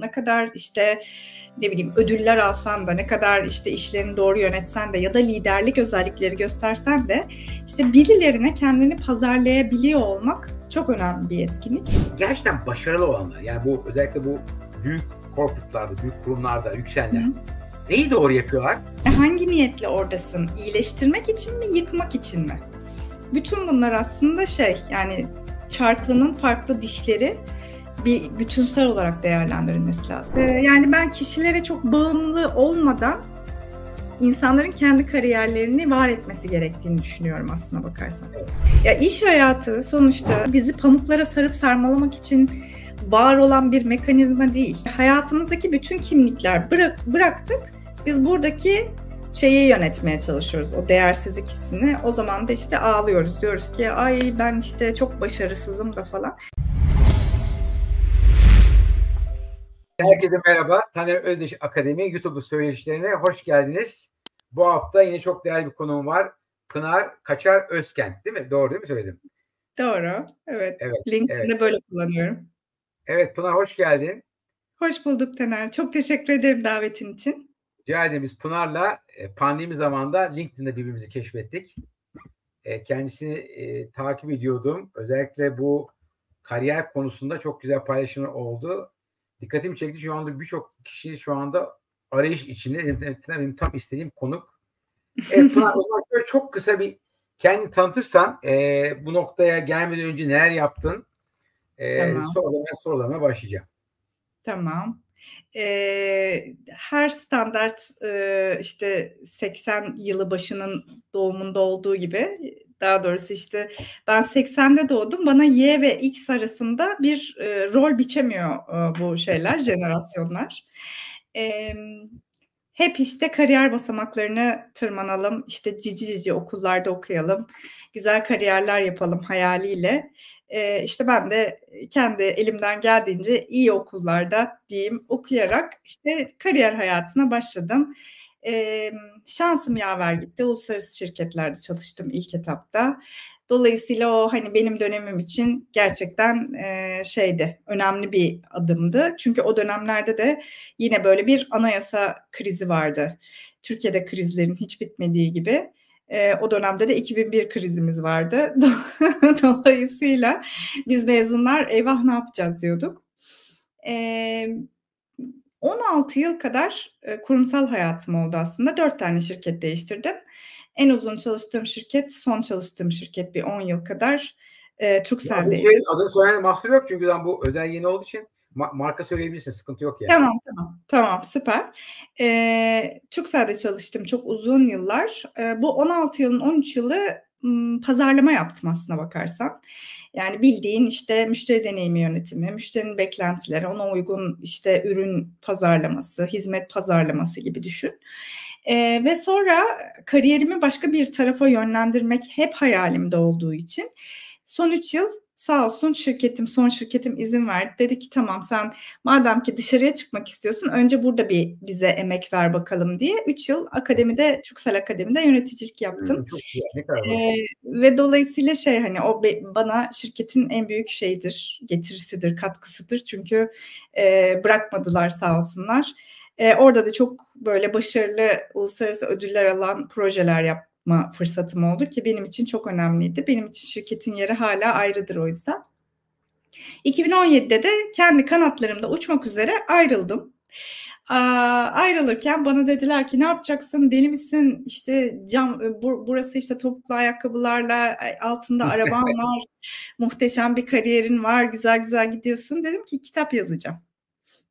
ne kadar işte ne bileyim ödüller alsan da ne kadar işte işlerini doğru yönetsen de ya da liderlik özellikleri göstersen de işte birilerine kendini pazarlayabiliyor olmak çok önemli bir etkinlik. Gerçekten başarılı olanlar yani bu özellikle bu büyük korpuslarda, büyük kurumlarda yükselenler neyi doğru yapıyorlar? E hangi niyetle oradasın? İyileştirmek için mi, yıkmak için mi? Bütün bunlar aslında şey yani çarklının farklı dişleri bir bütünsel olarak değerlendirilmesi lazım. Ee, yani ben kişilere çok bağımlı olmadan insanların kendi kariyerlerini var etmesi gerektiğini düşünüyorum aslına bakarsan. Ya iş hayatı sonuçta bizi pamuklara sarıp sarmalamak için var olan bir mekanizma değil. Hayatımızdaki bütün kimlikler bırak, bıraktık. Biz buradaki şeyi yönetmeye çalışıyoruz. O değersizlik hissini. O zaman da işte ağlıyoruz. Diyoruz ki ay ben işte çok başarısızım da falan. Herkese merhaba. Taner Özdeş Akademi YouTube söyleşilerine hoş geldiniz. Bu hafta yine çok değerli bir konuğum var. Pınar Kaçar Özkent değil mi? Doğru değil mi söyledim? Doğru. Evet. evet LinkedIn'de evet. böyle kullanıyorum. Evet Pınar hoş geldin. Hoş bulduk Taner. Çok teşekkür ederim davetin için. Rica ederim. Biz Pınar'la e, pandemi zamanında LinkedIn'de birbirimizi keşfettik. E, kendisini e, takip ediyordum. Özellikle bu kariyer konusunda çok güzel paylaşımlar oldu dikkatimi çekti. Şu anda birçok kişi şu anda arayış içinde. Benim tam istediğim konuk. Evet, Pınar, o zaman şöyle çok kısa bir kendi tanıtırsan e, bu noktaya gelmeden önce neler yaptın? E, tamam. Sorularına başlayacağım. Tamam. Ee, her standart e, işte 80 yılı başının doğumunda olduğu gibi daha doğrusu işte ben 80'de doğdum. Bana Y ve X arasında bir e, rol biçemiyor e, bu şeyler, jenerasyonlar. E, hep işte kariyer basamaklarını tırmanalım, işte cici cici okullarda okuyalım, güzel kariyerler yapalım hayaliyle. E, işte ben de kendi elimden geldiğince iyi okullarda diyeyim okuyarak işte kariyer hayatına başladım. E, şansım yaver gitti. Uluslararası şirketlerde çalıştım ilk etapta. Dolayısıyla o hani benim dönemim için gerçekten e, şeydi, önemli bir adımdı. Çünkü o dönemlerde de yine böyle bir anayasa krizi vardı. Türkiye'de krizlerin hiç bitmediği gibi. E, o dönemde de 2001 krizimiz vardı. Dolayısıyla biz mezunlar eyvah ne yapacağız diyorduk. E, 16 yıl kadar e, kurumsal hayatım oldu aslında. 4 tane şirket değiştirdim. En uzun çalıştığım şirket, son çalıştığım şirket bir 10 yıl kadar e, Turkcell'deydi. Şey, adını söyleyen mahsur yok çünkü ben bu özel yeni olduğu için ma- marka söyleyebilirsin. Sıkıntı yok yani. Tamam tamam. Tamam süper. E, Turkcell'de çalıştım çok uzun yıllar. E, bu 16 yılın 13 yılı m, pazarlama yaptım aslına bakarsan. Yani bildiğin işte müşteri deneyimi yönetimi, müşterinin beklentileri, ona uygun işte ürün pazarlaması, hizmet pazarlaması gibi düşün. Ee, ve sonra kariyerimi başka bir tarafa yönlendirmek hep hayalimde olduğu için son 3 yıl sağ olsun şirketim, son şirketim izin verdi. Dedi ki tamam sen madem ki dışarıya çıkmak istiyorsun önce burada bir bize emek ver bakalım diye. Üç yıl akademide, Çuksel Akademi'de yöneticilik yaptım. çok güzel, ee, ve dolayısıyla şey hani o be, bana şirketin en büyük şeyidir, getirisidir, katkısıdır. Çünkü e, bırakmadılar sağ olsunlar. E, orada da çok böyle başarılı uluslararası ödüller alan projeler yap, yapma fırsatım oldu ki benim için çok önemliydi. Benim için şirketin yeri hala ayrıdır o yüzden. 2017'de de kendi kanatlarımda uçmak üzere ayrıldım. Aa, ayrılırken bana dediler ki ne yapacaksın deli misin işte cam bu, burası işte topuklu ayakkabılarla altında araban var muhteşem bir kariyerin var güzel güzel gidiyorsun dedim ki kitap yazacağım.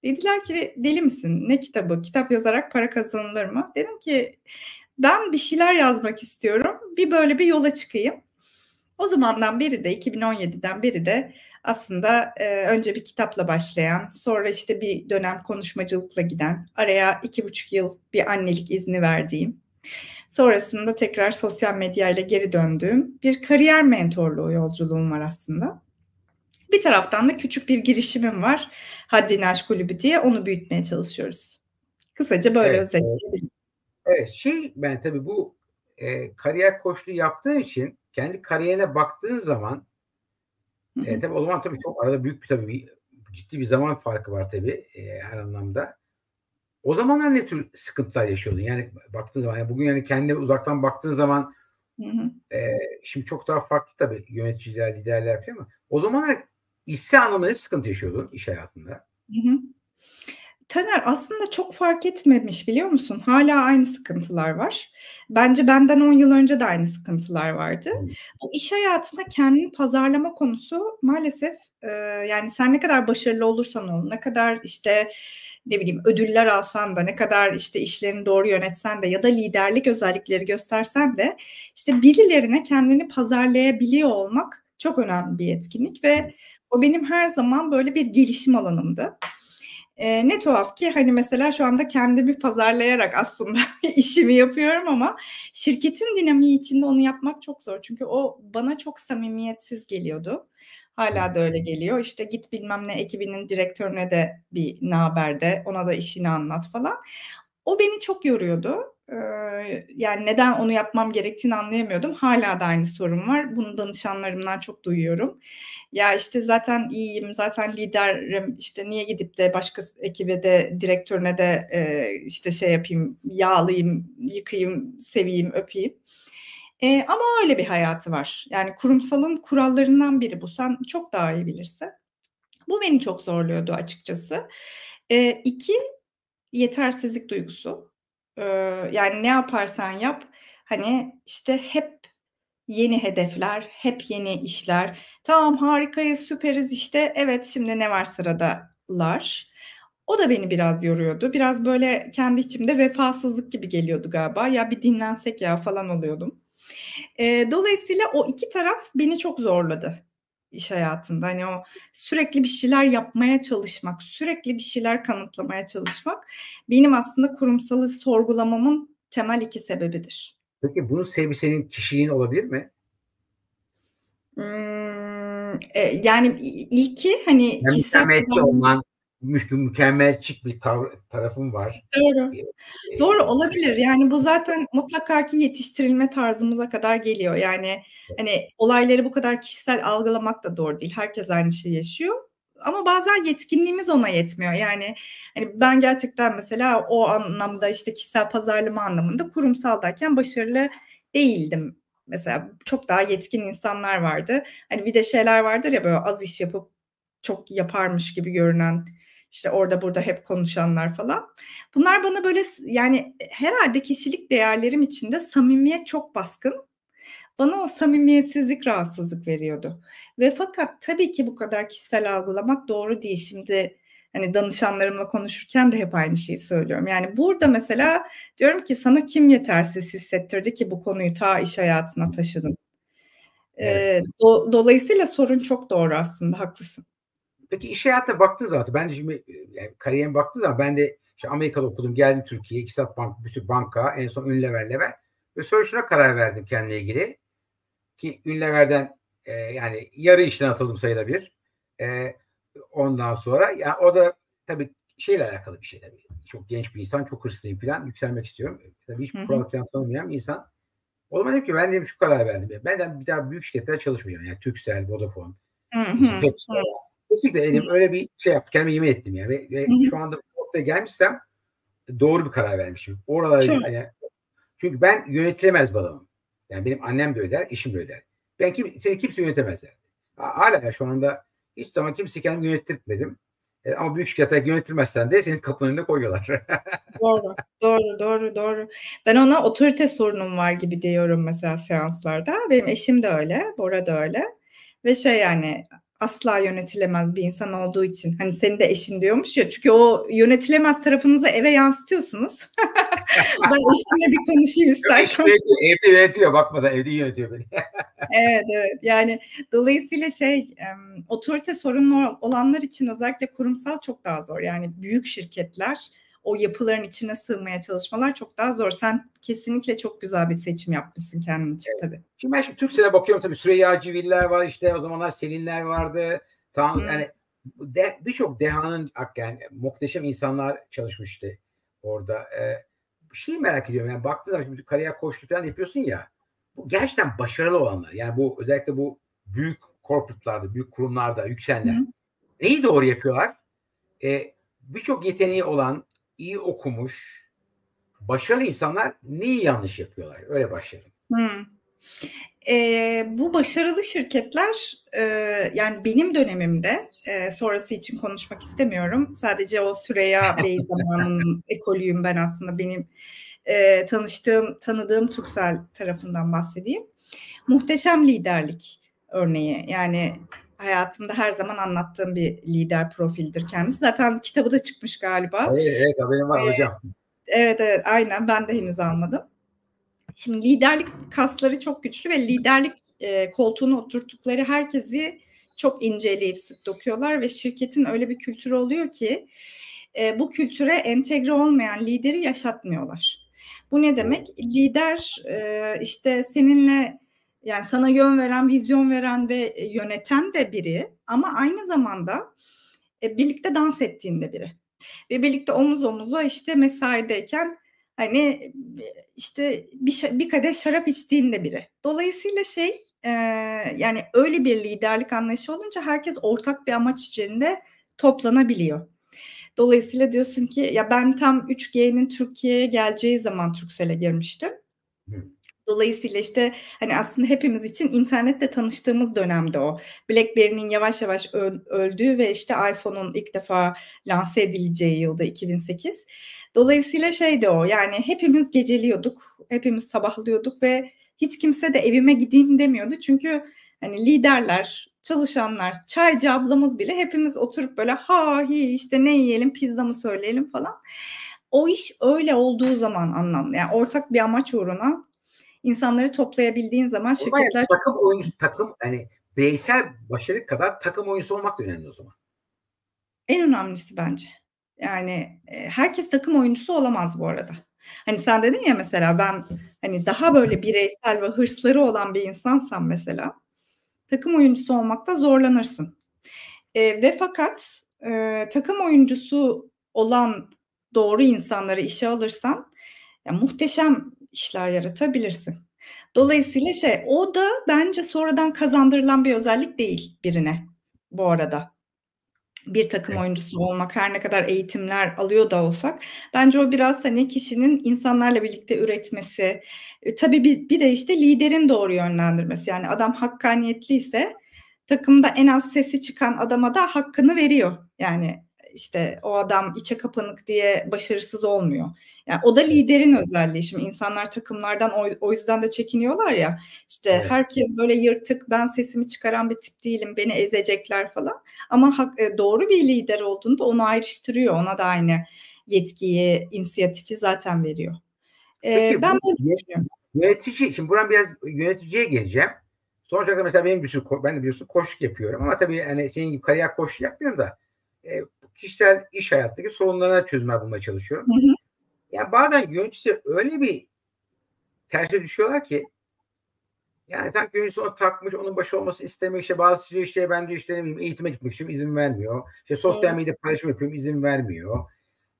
Dediler ki deli misin ne kitabı kitap yazarak para kazanılır mı? Dedim ki ben bir şeyler yazmak istiyorum. Bir böyle bir yola çıkayım. O zamandan beri de 2017'den beri de aslında e, önce bir kitapla başlayan, sonra işte bir dönem konuşmacılıkla giden, araya iki buçuk yıl bir annelik izni verdiğim, sonrasında tekrar sosyal medyayla geri döndüğüm bir kariyer mentorluğu yolculuğum var aslında. Bir taraftan da küçük bir girişimim var. Haddini Aşk Kulübü diye onu büyütmeye çalışıyoruz. Kısaca böyle evet, özetleyebilirim. Evet şey ben tabii bu e, kariyer koçluğu yaptığın için kendi kariyerine baktığın zaman e, tabii o zaman tabii çok arada büyük bir tabii bir ciddi bir zaman farkı var tabii e, her anlamda. O zamanlar ne tür sıkıntılar yaşıyordun? Yani baktığın zaman, yani bugün yani kendine uzaktan baktığın zaman hı hı. E, şimdi çok daha farklı tabii yöneticiler, liderler yapıyor ama o zamanlar işse anlamda ne sıkıntı yaşıyordun iş hayatında? Hı hı. Taner aslında çok fark etmemiş biliyor musun? Hala aynı sıkıntılar var. Bence benden 10 yıl önce de aynı sıkıntılar vardı. Bu iş hayatında kendini pazarlama konusu maalesef e, yani sen ne kadar başarılı olursan ol, ne kadar işte ne bileyim ödüller alsan da ne kadar işte işlerini doğru yönetsen de ya da liderlik özellikleri göstersen de işte birilerine kendini pazarlayabiliyor olmak çok önemli bir etkinlik ve o benim her zaman böyle bir gelişim alanımdı. E, ne tuhaf ki hani mesela şu anda kendimi pazarlayarak aslında işimi yapıyorum ama şirketin dinamiği içinde onu yapmak çok zor. Çünkü o bana çok samimiyetsiz geliyordu. Hala da öyle geliyor. İşte git bilmem ne ekibinin direktörüne de bir ne haber de ona da işini anlat falan. O beni çok yoruyordu. Yani neden onu yapmam gerektiğini anlayamıyordum. Hala da aynı sorun var. Bunu danışanlarımdan çok duyuyorum. Ya işte zaten iyiyim, zaten liderim. İşte niye gidip de başka ekibe de direktörüne de işte şey yapayım, yağlayayım, yıkayayım, seveyim, öpeyim. Ama öyle bir hayatı var. Yani kurumsalın kurallarından biri bu. Sen çok daha iyi bilirsin. Bu beni çok zorluyordu açıkçası. E, iki, yetersizlik duygusu. Yani ne yaparsan yap, hani işte hep yeni hedefler, hep yeni işler. Tamam harikayız, süperiz işte. Evet şimdi ne var sıradalar. O da beni biraz yoruyordu. Biraz böyle kendi içimde vefasızlık gibi geliyordu galiba. Ya bir dinlensek ya falan oluyordum. Dolayısıyla o iki taraf beni çok zorladı iş hayatında. Hani o sürekli bir şeyler yapmaya çalışmak, sürekli bir şeyler kanıtlamaya çalışmak benim aslında kurumsalı sorgulamamın temel iki sebebidir. Peki bunun sebebi senin kişiliğin olabilir mi? Hmm, e, yani ilki hani yani kişisel olman, mükemmelçik bir tar- tarafım var. Doğru. Ee, Doğru olabilir. Yani bu zaten mutlaka ki yetiştirilme tarzımıza kadar geliyor. Yani hani olayları bu kadar kişisel algılamak da doğru değil. Herkes aynı şeyi yaşıyor. Ama bazen yetkinliğimiz ona yetmiyor. Yani hani ben gerçekten mesela o anlamda işte kişisel pazarlama anlamında kurumsaldayken başarılı değildim. Mesela çok daha yetkin insanlar vardı. Hani bir de şeyler vardır ya böyle az iş yapıp çok yaparmış gibi görünen işte orada burada hep konuşanlar falan. Bunlar bana böyle yani herhalde kişilik değerlerim içinde samimiyet çok baskın. Bana o samimiyetsizlik rahatsızlık veriyordu. Ve fakat tabii ki bu kadar kişisel algılamak doğru değil. Şimdi hani danışanlarımla konuşurken de hep aynı şeyi söylüyorum. Yani burada mesela diyorum ki sana kim yetersiz hissettirdi ki bu konuyu ta iş hayatına taşıdın. Evet. Ee, do, dolayısıyla sorun çok doğru aslında haklısın. Peki iş hayatına baktığı zaman ben de şimdi yani kariyerime baktığı zaman ben de işte Amerika'da okudum geldim Türkiye'ye İktisat Bank, bir sürü banka en son Unilever level ve sonra şuna karar verdim kendine ilgili ki Unilever'den e, yani yarı işten atıldım sayılabilir. E, ondan sonra yani o da tabii şeyle alakalı bir şey tabii. Çok genç bir insan, çok hırslıyım falan. Yükselmek istiyorum. Tabii hiç kural falan tanımayan bir insan. O zaman dedim ki ben dedim şu karar verdim. Benden bir daha büyük şirketlere çalışmayacağım. Yani Turkcell, Vodafone, hı hı. Pepsi, Kesinlikle elim öyle bir şey yaptım. Kendime yemin ettim yani. Ve, ve şu anda bu noktaya gelmişsem doğru bir karar vermişim. Oralara yani, çünkü ben yönetilemez adamım. Yani benim annem de öder, eşim de öder. Ben kim, seni kimse yönetemezler. Hala şu anda hiç zaman kimse kendimi yönettirmedim. E, ama büyük şirkete yönetilmezsen de senin kapının önüne koyuyorlar. doğru, doğru, doğru, doğru. Ben ona otorite sorunum var gibi diyorum mesela seanslarda. Benim eşim de öyle, Bora da öyle. Ve şey yani asla yönetilemez bir insan olduğu için hani senin de eşin diyormuş ya çünkü o yönetilemez tarafınızı eve yansıtıyorsunuz. ben eşimle bir konuşayım istersen. evde yönetiyor bakma da evde yönetiyor beni. evet evet yani dolayısıyla şey otorite sorunlu olanlar için özellikle kurumsal çok daha zor yani büyük şirketler o yapıların içine sığmaya çalışmalar çok daha zor. Sen kesinlikle çok güzel bir seçim yapmışsın kendin için evet. tabii. Şimdi ben şimdi Türksel'e bakıyorum tabii Süreyya Civiller var işte o zamanlar Selinler vardı. Tam hmm. yani de, birçok dehanın yani muhteşem insanlar çalışmıştı orada. Ee, bir şey merak ediyorum yani baktığın zaman şimdi kariyer koştu falan yapıyorsun ya. Bu gerçekten başarılı olanlar. Yani bu özellikle bu büyük corporate'larda, büyük kurumlarda yükselenler. Hmm. neyi doğru yapıyorlar? E, Birçok yeteneği olan, iyi okumuş, başarılı insanlar neyi yanlış yapıyorlar? Öyle başlayalım. Hmm. E, bu başarılı şirketler e, yani benim dönemimde e, sonrası için konuşmak istemiyorum. Sadece o Süreyya Bey zamanının ekolüyüm ben aslında benim e, tanıştığım, tanıdığım Türksel tarafından bahsedeyim. Muhteşem liderlik örneği. Yani hayatımda her zaman anlattığım bir lider profildir kendisi. Zaten kitabı da çıkmış galiba. Evet, evet haberim var ee, hocam. Evet evet aynen ben de henüz almadım. Şimdi liderlik kasları çok güçlü ve liderlik e, koltuğuna oturttukları herkesi çok inceleyip sık dokuyorlar ve şirketin öyle bir kültürü oluyor ki e, bu kültüre entegre olmayan lideri yaşatmıyorlar. Bu ne demek? Lider e, işte seninle yani sana yön veren, vizyon veren ve yöneten de biri ama aynı zamanda e, birlikte dans ettiğinde biri. Ve birlikte omuz omuza işte mesaideyken hani işte bir, bir kadeh şarap içtiğinde biri. Dolayısıyla şey e, yani öyle bir liderlik anlayışı olunca herkes ortak bir amaç içinde toplanabiliyor. Dolayısıyla diyorsun ki ya ben tam 3G'nin Türkiye'ye geleceği zaman Turkcell'e girmiştim. Dolayısıyla işte hani aslında hepimiz için internette tanıştığımız dönemde o. BlackBerry'nin yavaş yavaş öldüğü ve işte iPhone'un ilk defa lanse edileceği yılda 2008. Dolayısıyla şeydi o yani hepimiz geceliyorduk, hepimiz sabahlıyorduk ve hiç kimse de evime gideyim demiyordu. Çünkü hani liderler, çalışanlar, çaycı ablamız bile hepimiz oturup böyle ha hi işte ne yiyelim pizza mı söyleyelim falan. O iş öyle olduğu zaman anlamlı. Yani ortak bir amaç uğruna insanları toplayabildiğin zaman şirketler... Yani takım oyuncu, takım hani bireysel başarı kadar takım oyuncusu olmak da önemli o zaman. En önemlisi bence. Yani e, herkes takım oyuncusu olamaz bu arada. Hani sen dedin ya mesela ben hani daha böyle bireysel ve hırsları olan bir insansam mesela takım oyuncusu olmakta zorlanırsın. E, ve fakat e, takım oyuncusu olan doğru insanları işe alırsan ya, muhteşem işler yaratabilirsin. Dolayısıyla şey o da bence sonradan kazandırılan bir özellik değil birine bu arada bir takım evet. oyuncusu olmak her ne kadar eğitimler alıyor da olsak bence o biraz hani kişinin insanlarla birlikte üretmesi e, tabii bir, bir de işte liderin doğru yönlendirmesi yani adam hakkaniyetliyse takımda en az sesi çıkan adama da hakkını veriyor yani işte o adam içe kapanık diye başarısız olmuyor. Yani o da liderin özelliği. Şimdi insanlar takımlardan o, o yüzden de çekiniyorlar ya. İşte evet. herkes böyle yırtık, ben sesimi çıkaran bir tip değilim, beni ezecekler falan. Ama hak, e, doğru bir lider olduğunda onu ayrıştırıyor. Ona da aynı yetkiyi, inisiyatifi zaten veriyor. Ee, Peki, ben böyle düşünüyorum. Yönetici, şimdi buradan biraz yöneticiye geleceğim. Sonuç olarak mesela benim bir sürü, ben de biliyorsun koşuk yapıyorum ama tabii hani senin gibi kariyer koşu yapmıyorum da e, kişisel iş hayattaki sorunlarına çözümler bulmaya çalışıyorum. Hı hı. Yani bazen yönetici öyle bir terse düşüyorlar ki yani sanki yöneticisi onu takmış, onun başı olması istemiyor. İşte bazı diyor işte ben diyor işte ne bileyim eğitime gitmek için izin vermiyor. İşte sosyal medya paylaşım yapıyorum izin vermiyor.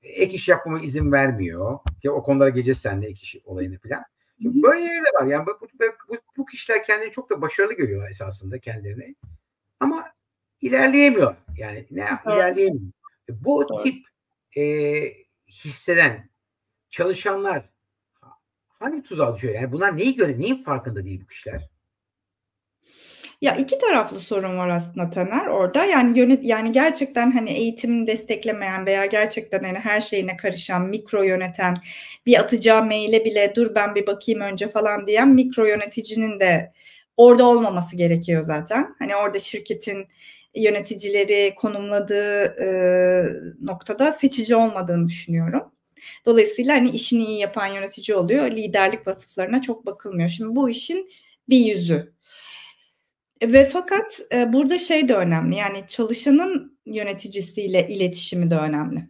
Ek iş yapmama izin vermiyor. Ki o konulara geleceğiz seninle ek iş olayını falan. Şimdi böyle yerler var. Yani bu, bu, bu kişiler kendini çok da başarılı görüyorlar esasında kendilerini. Ama ilerleyemiyor. Yani ne evet. ilerleyemiyor. Bu evet. tip e, hisseden çalışanlar hangi tuzağa düşüyor? Yani bunlar neyi göre, neyin farkında değil bu kişiler? Ya iki taraflı sorun var aslında Taner orada. Yani yönet yani gerçekten hani eğitimini desteklemeyen veya gerçekten hani her şeyine karışan, mikro yöneten, bir atacağı maile bile dur ben bir bakayım önce falan diyen mikro yöneticinin de orada olmaması gerekiyor zaten. Hani orada şirketin yöneticileri konumladığı e, noktada seçici olmadığını düşünüyorum. Dolayısıyla hani işini iyi yapan yönetici oluyor. Liderlik vasıflarına çok bakılmıyor. Şimdi bu işin bir yüzü. Ve fakat e, burada şey de önemli. Yani çalışanın yöneticisiyle iletişimi de önemli.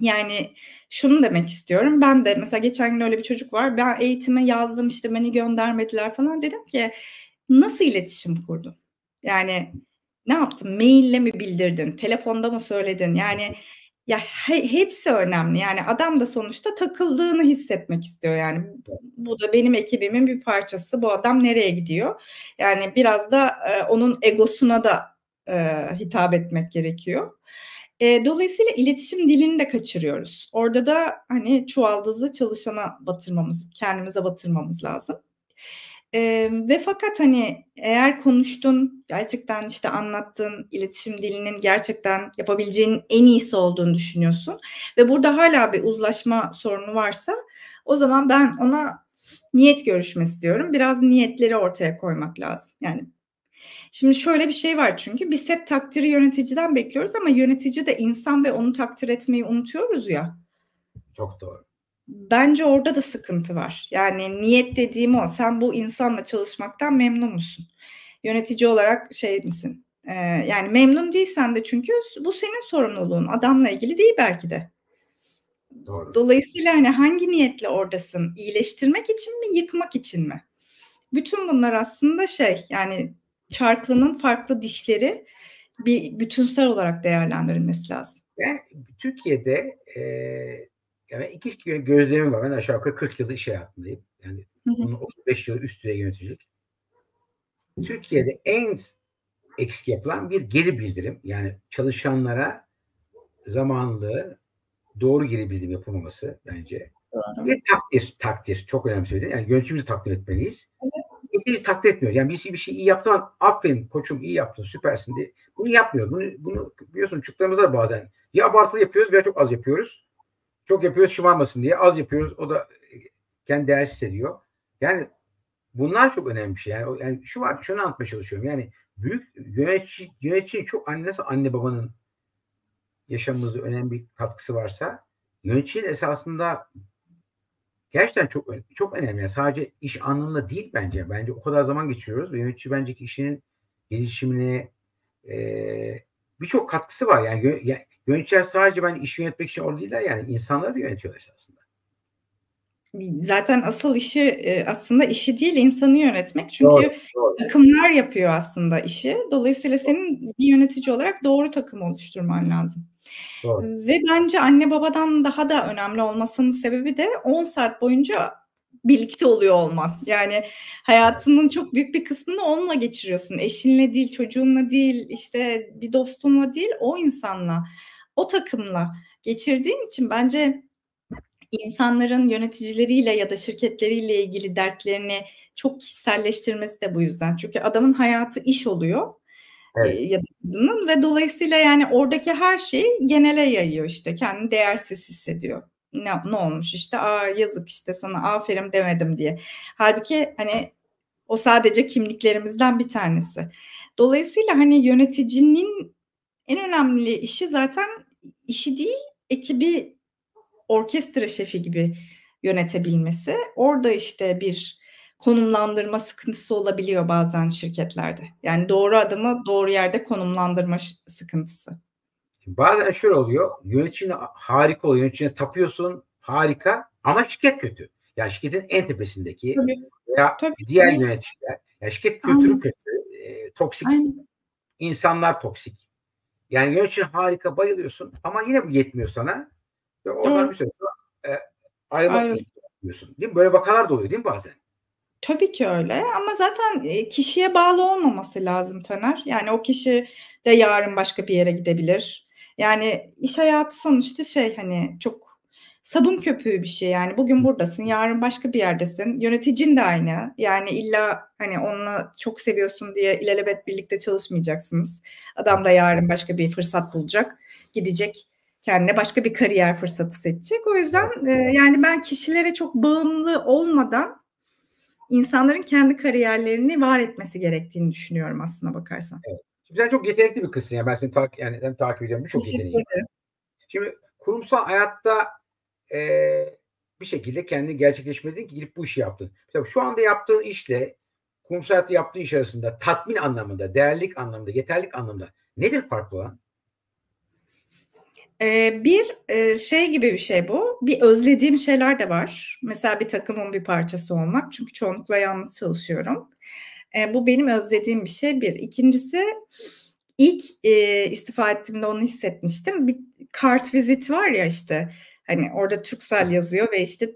Yani şunu demek istiyorum. Ben de mesela geçen gün öyle bir çocuk var. Ben eğitime yazdım işte beni göndermediler falan dedim ki nasıl iletişim kurdun? Yani ne yaptın? Maille mi bildirdin? Telefonda mı söyledin? Yani ya he, hepsi önemli. Yani adam da sonuçta takıldığını hissetmek istiyor. Yani bu da benim ekibimin bir parçası. Bu adam nereye gidiyor? Yani biraz da e, onun egosuna da e, hitap etmek gerekiyor. E, dolayısıyla iletişim dilini de kaçırıyoruz. Orada da hani çuvaldızı çalışana batırmamız, kendimize batırmamız lazım. E, ve fakat hani eğer konuştun, gerçekten işte anlattığın iletişim dilinin gerçekten yapabileceğin en iyisi olduğunu düşünüyorsun ve burada hala bir uzlaşma sorunu varsa o zaman ben ona niyet görüşmesi diyorum. Biraz niyetleri ortaya koymak lazım. Yani Şimdi şöyle bir şey var çünkü biz hep takdiri yöneticiden bekliyoruz ama yönetici de insan ve onu takdir etmeyi unutuyoruz ya. Çok doğru. Bence orada da sıkıntı var. Yani niyet dediğim o. Sen bu insanla çalışmaktan memnun musun? Yönetici olarak şey misin? Ee, yani memnun değilsen de çünkü bu senin sorumluluğun. Adamla ilgili değil belki de. Doğru. Dolayısıyla hani hangi niyetle oradasın? İyileştirmek için mi, yıkmak için mi? Bütün bunlar aslında şey yani çarklının farklı dişleri bir bütünsel olarak değerlendirilmesi lazım. Ben Türkiye'de e, yani iki gözlemim var. Ben aşağı yukarı 40 yılda iş hayatındayım. Yani bunu 35 yıl üst düzey yönetecek. Türkiye'de en eksik yapılan bir geri bildirim. Yani çalışanlara zamanlı doğru geri bildirim yapılmaması bence. Doğru. Bir takdir, takdir. Çok önemli söyledi. Yani yöneticimizi takdir etmeliyiz. Evet hiç takdir etmiyor. Yani birisi bir şey iyi yaptı aferin koçum iyi yaptın süpersin diye. Bunu yapmıyor. Bunu, bunu biliyorsun çocuklarımızda da bazen ya abartılı yapıyoruz veya çok az yapıyoruz. Çok yapıyoruz şımarmasın diye. Az yapıyoruz o da kendi değersiz hissediyor. Yani bunlar çok önemli bir şey. Yani, yani şu var şunu anlatmaya çalışıyorum. Yani büyük yönetici, yönetici çok anne nasıl anne babanın yaşamımızda önemli bir katkısı varsa yöneticinin esasında gerçekten çok çok önemli. Yani sadece iş anlamında değil bence. Bence o kadar zaman geçiriyoruz ve yönetici bence kişinin gelişimine e, birçok katkısı var. Yani, yani yöneticiler sadece ben iş yönetmek için orada değiller yani insanları da yönetiyorlar aslında. Zaten asıl işi aslında işi değil insanı yönetmek. Çünkü doğru, doğru. takımlar yapıyor aslında işi. Dolayısıyla senin bir yönetici olarak doğru takım oluşturman lazım. Doğru. Ve bence anne babadan daha da önemli olmasının sebebi de 10 saat boyunca birlikte oluyor olman. Yani hayatının çok büyük bir kısmını onunla geçiriyorsun. Eşinle değil, çocuğunla değil, işte bir dostunla değil, o insanla, o takımla geçirdiğin için bence insanların yöneticileriyle ya da şirketleriyle ilgili dertlerini çok kişiselleştirmesi de bu yüzden. Çünkü adamın hayatı iş oluyor evet. ya da kadının ve dolayısıyla yani oradaki her şeyi genele yayıyor işte kendini değersiz hissediyor. Ne, ne olmuş işte aa yazık işte sana aferin demedim diye. Halbuki hani o sadece kimliklerimizden bir tanesi. Dolayısıyla hani yöneticinin en önemli işi zaten işi değil ekibi orkestra şefi gibi yönetebilmesi. Orada işte bir konumlandırma sıkıntısı olabiliyor bazen şirketlerde. Yani doğru adımı doğru yerde konumlandırma sıkıntısı. Bazen şöyle oluyor. Yöneticine harika oluyor. Yöneticine tapıyorsun. Harika. Ama şirket kötü. Yani şirketin en tepesindeki tabii. veya tabii, diğer tabii. yöneticiler. Yani şirket kültürü kötü. E, toksik. Aynen. İnsanlar toksik. Yani yönetici harika bayılıyorsun ama yine bu yetmiyor sana. Ve oradan bir süre sonra e, ayrılmak istiyorsun. Değil mi? Böyle vakalar da oluyor değil mi bazen? Tabii ki öyle ama zaten kişiye bağlı olmaması lazım Taner. Yani o kişi de yarın başka bir yere gidebilir. Yani iş hayatı sonuçta şey hani çok sabun köpüğü bir şey. Yani bugün buradasın, yarın başka bir yerdesin. Yöneticin de aynı. Yani illa hani onunla çok seviyorsun diye ilelebet birlikte çalışmayacaksınız. Adam da yarın başka bir fırsat bulacak, gidecek kendine başka bir kariyer fırsatı seçecek. O yüzden e, yani ben kişilere çok bağımlı olmadan insanların kendi kariyerlerini var etmesi gerektiğini düşünüyorum aslına bakarsan. Evet. Şimdi sen çok yetenekli bir kızsın ya. Ben seni takip yani hem takip ediyorum. Çok yetenekli. Şimdi kurumsal hayatta e, bir şekilde kendini gerçekleşmedin ki gidip bu işi yaptın. Tabii şu anda yaptığın işle kurumsal hayatta yaptığın iş arasında tatmin anlamında, değerlik anlamında, yeterlik anlamında nedir farklı olan? bir şey gibi bir şey bu. Bir özlediğim şeyler de var. Mesela bir takımın bir parçası olmak. Çünkü çoğunlukla yalnız çalışıyorum. bu benim özlediğim bir şey bir. İkincisi ilk istifa ettiğimde onu hissetmiştim. Bir kart vizit var ya işte. Hani orada Türksel yazıyor ve işte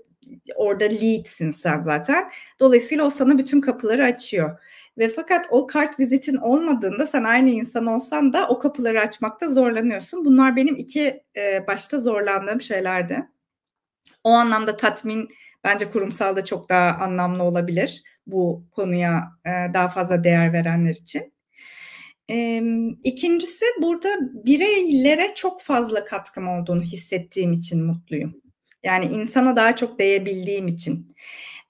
orada leadsin sen zaten. Dolayısıyla o sana bütün kapıları açıyor. Ve fakat o kart vizitin olmadığında sen aynı insan olsan da o kapıları açmakta zorlanıyorsun. Bunlar benim iki e, başta zorlandığım şeylerdi. O anlamda tatmin bence kurumsalda çok daha anlamlı olabilir bu konuya e, daha fazla değer verenler için. E, ikincisi burada bireylere çok fazla katkım olduğunu hissettiğim için mutluyum. Yani insana daha çok değebildiğim için.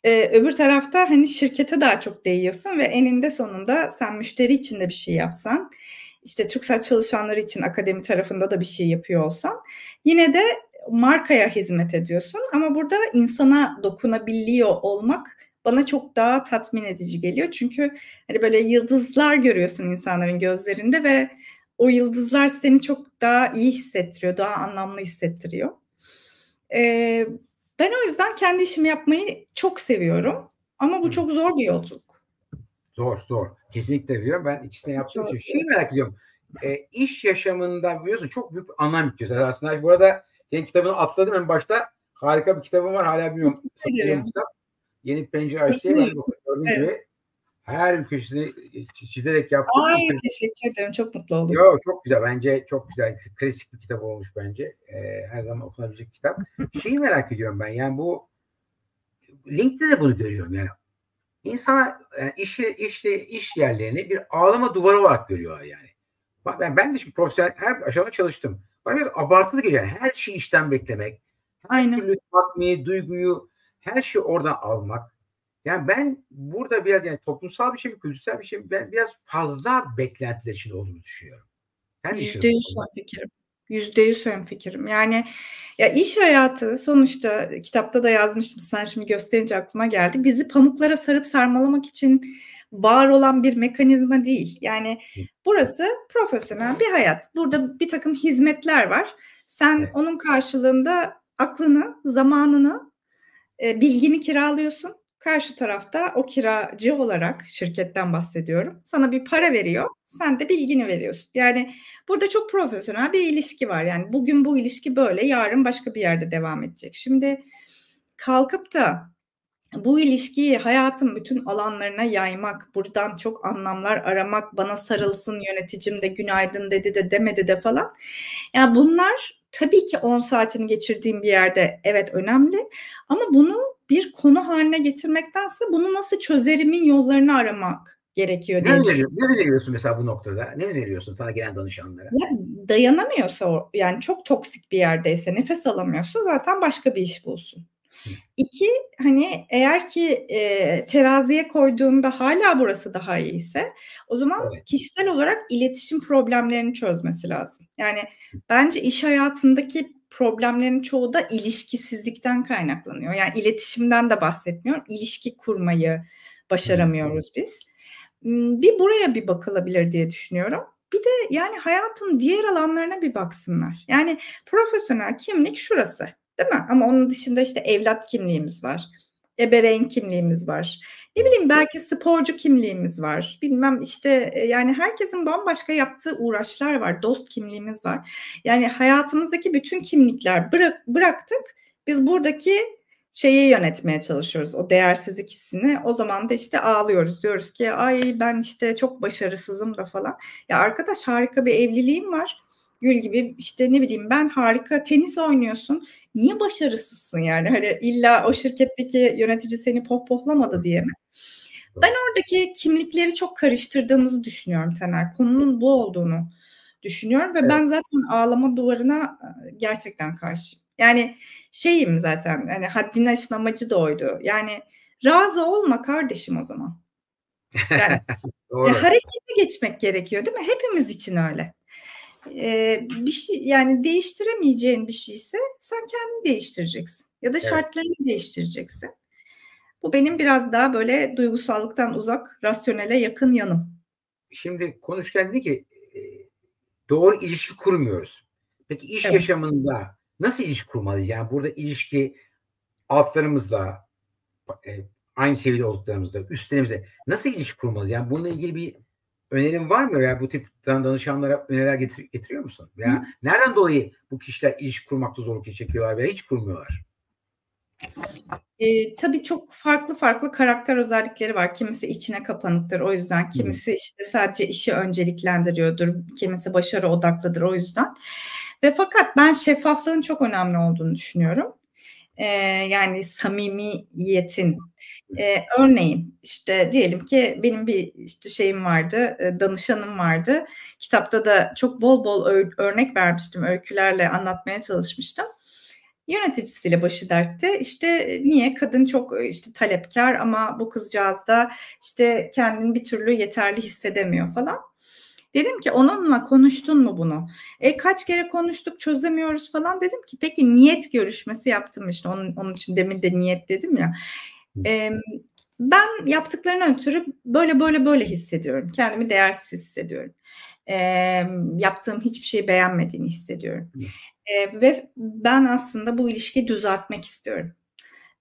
Ee, öbür tarafta hani şirkete daha çok değiyorsun ve eninde sonunda sen müşteri için de bir şey yapsan, işte TürkSat çalışanları için akademi tarafında da bir şey yapıyor olsan yine de markaya hizmet ediyorsun ama burada insana dokunabiliyor olmak bana çok daha tatmin edici geliyor. Çünkü hani böyle yıldızlar görüyorsun insanların gözlerinde ve o yıldızlar seni çok daha iyi hissettiriyor, daha anlamlı hissettiriyor. Ee, ben o yüzden kendi işimi yapmayı çok seviyorum. Ama bu çok zor bir yolculuk. Zor, zor. Kesinlikle biliyorum. Ben ikisini yaptığım için. Şeyi merak ediyorum. E, iş yaşamında biliyorsun çok büyük bir anlam yüklüyorsun. Aslında bu arada senin kitabını atladım en başta. Harika bir kitabın var. Hala bilmiyorum. Kitap. Yeni Pencere Açtığı. Evet. gibi her bir köşesini çizerek yaptım. Ay teşekkür ederim. Çok mutlu oldum. Yo, çok güzel. Bence çok güzel. Klasik bir kitap olmuş bence. Ee, her zaman okunabilecek kitap. Şeyi merak ediyorum ben. Yani bu LinkedIn'de de bunu görüyorum. Yani insana yani iş, işte iş yerlerini bir ağlama duvarı olarak görüyorlar yani. Ben, ben de şimdi profesyonel her aşamada çalıştım. Bana biraz abartılı geliyor. Yani her şeyi işten beklemek. Her Aynen. türlü tatmini, duyguyu, her şeyi oradan almak. Yani ben burada biraz yani toplumsal bir şey mi, kültürel bir şey mi, ben biraz fazla beklentiler için olduğunu düşünüyorum. Yüzde yüz fikrim. Yüzde yüz fikrim. Yani ya iş hayatı sonuçta kitapta da yazmıştım. Sen şimdi gösterince aklıma geldi. Bizi pamuklara sarıp sarmalamak için var olan bir mekanizma değil. Yani burası profesyonel bir hayat. Burada bir takım hizmetler var. Sen evet. onun karşılığında aklını, zamanını, e, bilgini kiralıyorsun Karşı tarafta o kiracı olarak şirketten bahsediyorum. Sana bir para veriyor. Sen de bilgini veriyorsun. Yani burada çok profesyonel bir ilişki var. Yani bugün bu ilişki böyle, yarın başka bir yerde devam edecek. Şimdi kalkıp da bu ilişkiyi hayatın bütün alanlarına yaymak, buradan çok anlamlar aramak, bana sarılsın yöneticim de günaydın dedi de demedi de falan. Yani bunlar tabii ki 10 saatini geçirdiğim bir yerde evet önemli ama bunu bir konu haline getirmektense bunu nasıl çözerimin yollarını aramak gerekiyor. Ne, öneriyor, ne öneriyorsun mesela bu noktada? Ne öneriyorsun sana gelen danışanlara? Ya, dayanamıyorsa yani çok toksik bir yerdeyse nefes alamıyorsa zaten başka bir iş bulsun. İki hani eğer ki e, teraziye koyduğunda hala burası daha iyiyse o zaman evet. kişisel olarak iletişim problemlerini çözmesi lazım. Yani bence iş hayatındaki problemlerin çoğu da ilişkisizlikten kaynaklanıyor. Yani iletişimden de bahsetmiyorum. İlişki kurmayı başaramıyoruz biz. Bir buraya bir bakılabilir diye düşünüyorum. Bir de yani hayatın diğer alanlarına bir baksınlar. Yani profesyonel kimlik şurası değil mi? Ama onun dışında işte evlat kimliğimiz var. Ebeveyn kimliğimiz var. Ne bileyim belki sporcu kimliğimiz var. Bilmem işte e, yani herkesin bambaşka yaptığı uğraşlar var. Dost kimliğimiz var. Yani hayatımızdaki bütün kimlikler bırak, bıraktık. Biz buradaki şeyi yönetmeye çalışıyoruz. O değersizlik hissini. O zaman da işte ağlıyoruz. Diyoruz ki ay ben işte çok başarısızım da falan. Ya arkadaş harika bir evliliğim var. Gül gibi işte ne bileyim ben harika tenis oynuyorsun. Niye başarısızsın yani? Hani illa o şirketteki yönetici seni pohpohlamadı diye mi? Ben oradaki kimlikleri çok karıştırdığımızı düşünüyorum Taner. Konunun bu olduğunu düşünüyorum ve evet. ben zaten ağlama duvarına gerçekten karşıyım. Yani şeyim zaten hani haddini aşın amacı da oydu. Yani razı olma kardeşim o zaman. Yani, Doğru. Ya harekete geçmek gerekiyor değil mi? Hepimiz için öyle e, bir şey yani değiştiremeyeceğin bir şeyse sen kendini değiştireceksin ya da şartlarını evet. değiştireceksin. Bu benim biraz daha böyle duygusallıktan uzak, rasyonele yakın yanım. Şimdi konuşken dedi ki doğru ilişki kurmuyoruz. Peki iş evet. yaşamında nasıl ilişki kurmalıyız? Yani burada ilişki altlarımızla aynı seviyede olduklarımızla, üstlerimizle nasıl ilişki kurmalıyız? Yani bununla ilgili bir önerin var mı veya bu tip danışanlara öneriler getir, getiriyor musun? Veya Hı. nereden dolayı bu kişiler ilişki kurmakta zorluk çekiyorlar veya hiç kurmuyorlar? Eee, tabii çok farklı farklı karakter özellikleri var. Kimisi içine kapanıktır o yüzden, kimisi, işte, sadece işi önceliklendiriyordur, kimisi başarı odaklıdır o yüzden ve fakat ben şeffaflığın çok önemli olduğunu düşünüyorum. Eee, yani samimiyetin. Eee, örneğin, işte, diyelim ki benim bir, işte, şeyim vardı, eee, danışanım vardı. Kitapta da çok bol bol ör örnek vermiştim, öykülerle anlatmaya çalışmıştım. Yöneticisiyle başı dertte. İşte, niye? Kadın çok, işte, talepkâr ama bu kızcağız da, işte, kendini bir türlü yeterli hissedemiyor falan. Dedim ki onunla konuştun mu bunu? E, kaç kere konuştuk çözemiyoruz falan. Dedim ki peki niyet görüşmesi yaptım işte onun, onun için demin de niyet dedim ya. E, ben yaptıklarına ötürü böyle böyle böyle hissediyorum. Kendimi değersiz hissediyorum. E, yaptığım hiçbir şeyi beğenmediğini hissediyorum. E, ve ben aslında bu ilişkiyi düzeltmek istiyorum.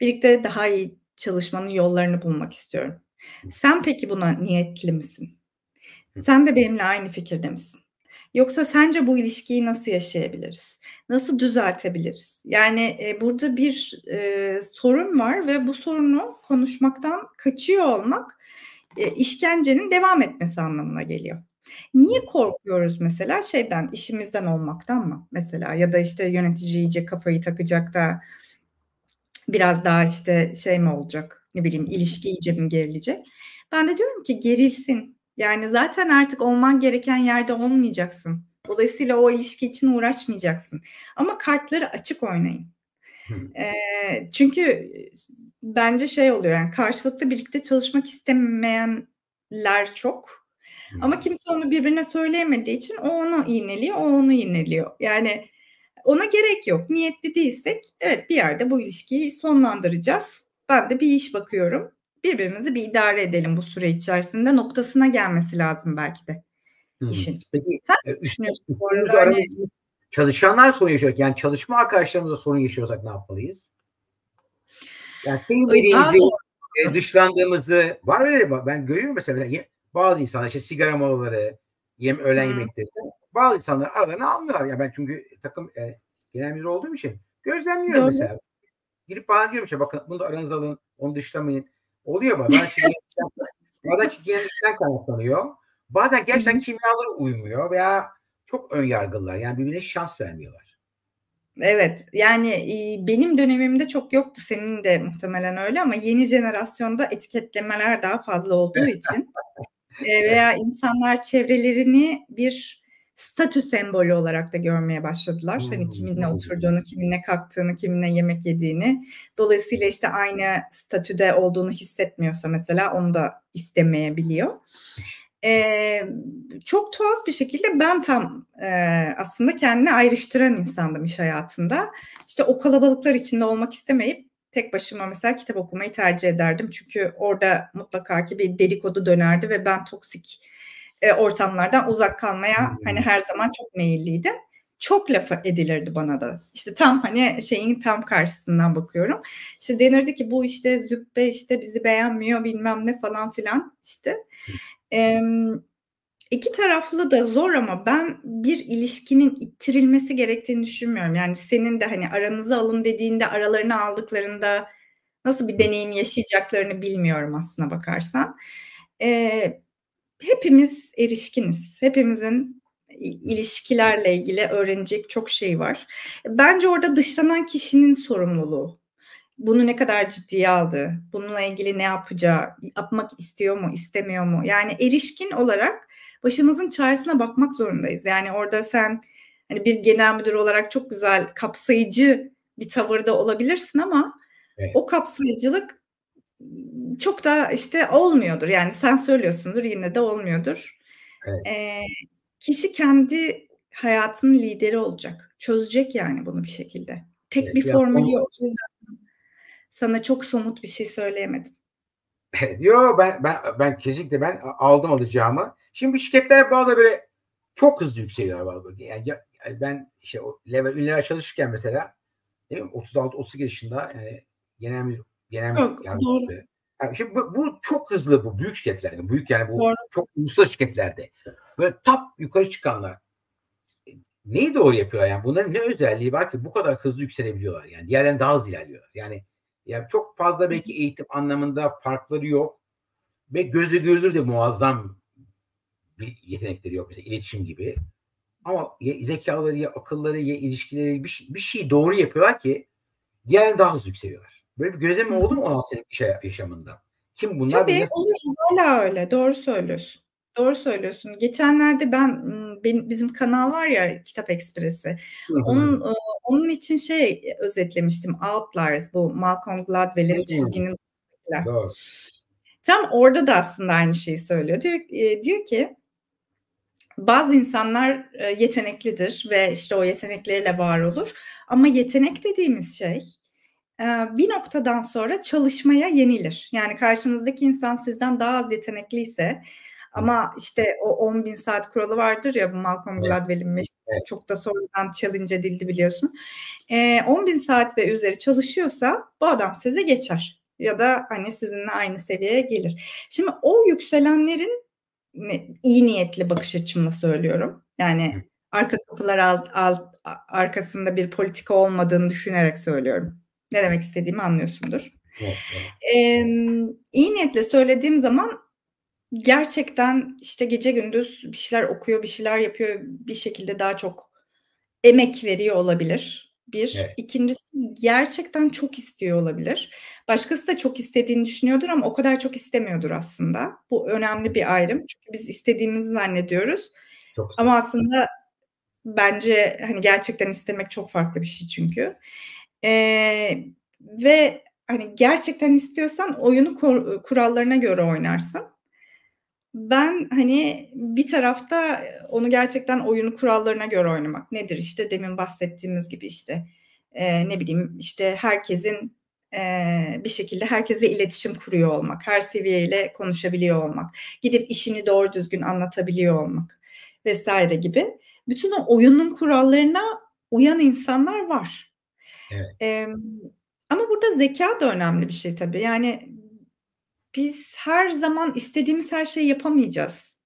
Birlikte daha iyi çalışmanın yollarını bulmak istiyorum. Sen peki buna niyetli misin? Sen de benimle aynı fikirde misin? Yoksa sence bu ilişkiyi nasıl yaşayabiliriz? Nasıl düzeltebiliriz? Yani e, burada bir e, sorun var ve bu sorunu konuşmaktan kaçıyor olmak e, işkencenin devam etmesi anlamına geliyor. Niye korkuyoruz mesela şeyden, işimizden olmaktan mı mesela ya da işte yönetici iyice kafayı takacak da biraz daha işte şey mi olacak ne bileyim ilişki iyice mi gerilecek? Ben de diyorum ki gerilsin. Yani zaten artık olman gereken yerde olmayacaksın. Dolayısıyla o ilişki için uğraşmayacaksın. Ama kartları açık oynayın. E, çünkü bence şey oluyor yani karşılıklı birlikte çalışmak istemeyenler çok. Ama kimse onu birbirine söyleyemediği için o onu iğneliyor, o onu iğneliyor. Yani ona gerek yok. Niyetli değilsek evet bir yerde bu ilişkiyi sonlandıracağız. Ben de bir iş bakıyorum. Birbirimizi bir idare edelim bu süre içerisinde noktasına gelmesi lazım belki de işin. Peki Sen e, düşünüyorsun bu arada? Hani... Çalışanlar sorun yaşıyor. Yani çalışma arkadaşlarımızla sorun yaşıyorsak ne yapmalıyız? Yani sevmediğimizi, e, dışlandığımızı var öyle ben görüyorum mesela bazı insanlar işte sigara molaları, yem, öğlen hmm. yemekleri bazı insanlar aralarını almıyorlar. Ya ben çünkü takım e, genel müdür olduğum için gözlemliyorum Doğru. mesela. Girip bana diyorum işte bakın bunu da aranızda alın, onu dışlamayın. Oluyor bazen çirkinlikten, bazen çirkinlikten kaynaklanıyor. Bazen gerçekten kimyaları uymuyor veya çok ön yargılılar. Yani birbirine şans vermiyorlar. Evet yani benim dönemimde çok yoktu senin de muhtemelen öyle ama yeni jenerasyonda etiketlemeler daha fazla olduğu için veya insanlar çevrelerini bir statü sembolü olarak da görmeye başladılar. Hmm. Hani kiminle oturduğunu, kiminle kalktığını, kiminle yemek yediğini. Dolayısıyla işte aynı statüde olduğunu hissetmiyorsa mesela onu da istemeyebiliyor. Ee, çok tuhaf bir şekilde ben tam e, aslında kendini ayrıştıran insandım iş hayatında. İşte o kalabalıklar içinde olmak istemeyip tek başıma mesela kitap okumayı tercih ederdim. Çünkü orada mutlaka ki bir dedikodu dönerdi ve ben toksik e, ortamlardan uzak kalmaya hmm. hani her zaman çok meyilliydim. Çok laf edilirdi bana da. İşte tam hani şeyin tam karşısından bakıyorum. İşte denirdi ki bu işte züppe işte bizi beğenmiyor bilmem ne falan filan işte. E, iki taraflı da zor ama ben bir ilişkinin ittirilmesi gerektiğini düşünmüyorum. Yani senin de hani aranızı alın dediğinde aralarını aldıklarında nasıl bir deneyim yaşayacaklarını bilmiyorum aslına bakarsan. Ee, hepimiz erişkiniz. Hepimizin ilişkilerle ilgili öğrenecek çok şey var. Bence orada dışlanan kişinin sorumluluğu. Bunu ne kadar ciddiye aldı, bununla ilgili ne yapacağı, yapmak istiyor mu, istemiyor mu? Yani erişkin olarak başımızın çaresine bakmak zorundayız. Yani orada sen hani bir genel müdür olarak çok güzel kapsayıcı bir tavırda olabilirsin ama evet. o kapsayıcılık çok da işte olmuyordur. Yani sen söylüyorsundur yine de olmuyordur. Evet. Ee, kişi kendi hayatının lideri olacak. Çözecek yani bunu bir şekilde. Tek evet, bir formülü yok. sana çok somut bir şey söyleyemedim. Yo ben ben ben kesinlikle ben aldım alacağımı. Şimdi şirketler bazı böyle çok hızlı yükseliyor bazı. Yani, yani ben işte o level ünlüler çalışırken mesela değil mi? 36 38 yaşında yani genel genel çok, yani, doğru. Yani şimdi bu, bu çok hızlı bu büyük şirketlerde. Büyük yani bu doğru. çok uluslararası şirketlerde. Böyle tap yukarı çıkanlar neyi doğru yapıyor yani? Bunların ne özelliği var ki bu kadar hızlı yükselebiliyorlar yani? Diğerlerinin daha hızlı ilerliyorlar. Yani Yani çok fazla belki eğitim anlamında farkları yok. Ve gözü görülür de muazzam bir yetenekleri yok. Mesela iletişim gibi. Ama ya zekaları ya akılları ya ilişkileri bir, şey, bir şey doğru yapıyorlar ki diğerleri daha hızlı yükseliyorlar. Böyle bir gözlem oldu mu 16 senelik iş yaşamında? Kim bunlar? Tabii bize... oluyor. Hala öyle. Doğru söylüyorsun. Doğru söylüyorsun. Geçenlerde ben benim bizim kanal var ya Kitap Ekspresi. Onun onun için şey özetlemiştim. Outliers bu Malcolm Gladwell'in çizginin. Doğru. Tam orada da aslında aynı şeyi söylüyor. Diyor, diyor ki bazı insanlar yeteneklidir ve işte o yetenekleriyle var olur. Ama yetenek dediğimiz şey bir noktadan sonra çalışmaya yenilir. Yani karşınızdaki insan sizden daha az yetenekliyse ama işte o 10 bin saat kuralı vardır ya bu Malcolm Gladwell'in evet. çok da sonradan challenge edildi biliyorsun. 10 bin saat ve üzeri çalışıyorsa bu adam size geçer ya da hani sizinle aynı seviyeye gelir. Şimdi o yükselenlerin iyi niyetli bakış açımla söylüyorum. Yani arka kapılar alt, alt, arkasında bir politika olmadığını düşünerek söylüyorum. Ne demek istediğimi anlıyorsundur. Evet, evet. Ee, iyi niyetle söylediğim zaman gerçekten işte gece gündüz bir şeyler okuyor, bir şeyler yapıyor, bir şekilde daha çok emek veriyor olabilir. Bir. Evet. İkincisi gerçekten çok istiyor olabilir. Başkası da çok istediğini düşünüyordur ama o kadar çok istemiyordur aslında. Bu önemli bir ayrım. Çünkü biz istediğimizi zannediyoruz. Çok ama aslında bence hani gerçekten istemek çok farklı bir şey çünkü. Ee, ve hani gerçekten istiyorsan oyunu kur, kurallarına göre oynarsın. Ben hani bir tarafta onu gerçekten oyunu kurallarına göre oynamak nedir işte demin bahsettiğimiz gibi işte e, ne bileyim işte herkesin e, bir şekilde herkese iletişim kuruyor olmak, her seviyeyle konuşabiliyor olmak, gidip işini doğru düzgün anlatabiliyor olmak vesaire gibi. Bütün o oyunun kurallarına uyan insanlar var. Evet. E, ama burada zeka da önemli bir şey tabii. Yani biz her zaman istediğimiz her şeyi yapamayacağız.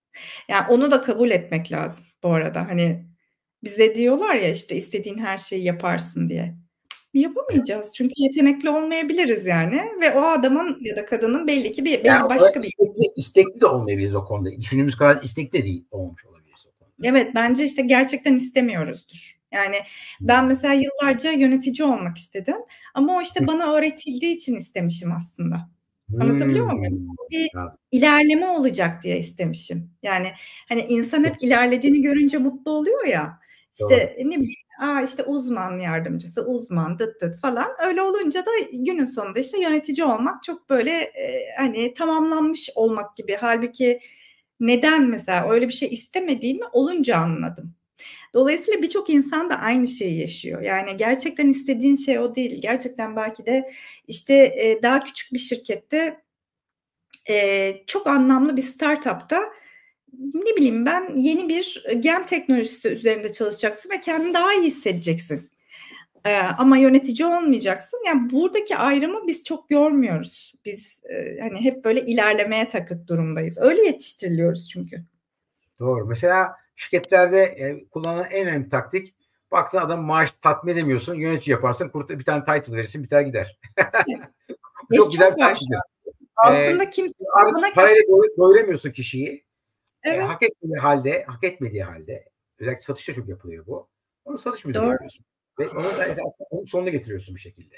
Yani onu da kabul etmek lazım bu arada. Hani bize diyorlar ya işte istediğin her şeyi yaparsın diye. Yapamayacağız çünkü yetenekli olmayabiliriz yani ve o adamın ya da kadının belli ki bir yani başka bir istekli, istekli de olmayabiliriz o konuda. Düşündüğümüz kadar istekli de değil olmuş olabiliriz o konuda. Evet bence işte gerçekten istemiyoruzdur. Yani ben mesela yıllarca yönetici olmak istedim ama o işte bana öğretildiği için istemişim aslında. Anlatabiliyor muyum? Hmm. Bir ilerleme olacak diye istemişim. Yani hani insan hep ilerlediğini görünce mutlu oluyor ya. İşte Doğru. ne bileyim Aa işte uzman yardımcısı, uzman dıt dıt falan. Öyle olunca da günün sonunda işte yönetici olmak çok böyle e, hani tamamlanmış olmak gibi. Halbuki neden mesela öyle bir şey istemediğimi olunca anladım. Dolayısıyla birçok insan da aynı şeyi yaşıyor. Yani gerçekten istediğin şey o değil. Gerçekten belki de işte e, daha küçük bir şirkette e, çok anlamlı bir startupta ne bileyim ben yeni bir gen teknolojisi üzerinde çalışacaksın ve kendini daha iyi hissedeceksin. Ee, ama yönetici olmayacaksın. Yani buradaki ayrımı biz çok görmüyoruz. Biz e, hani hep böyle ilerlemeye takık durumdayız. Öyle yetiştiriliyoruz çünkü. Doğru. Mesela şirketlerde e, kullanılan en önemli taktik baktın adam maaş tatmin edemiyorsun. Yönetici yaparsın. Kurt bir tane title verirsin biter gider. çok gider. Altında ee, kimse parayla doyuramıyorsun kişiyi. Evet. E, hak etmediği halde, hak etmediği halde özellikle satışta çok yapılıyor bu. Onu satış müdürü yapıyorsun. Ve onu da aslında onun sonuna getiriyorsun bir şekilde.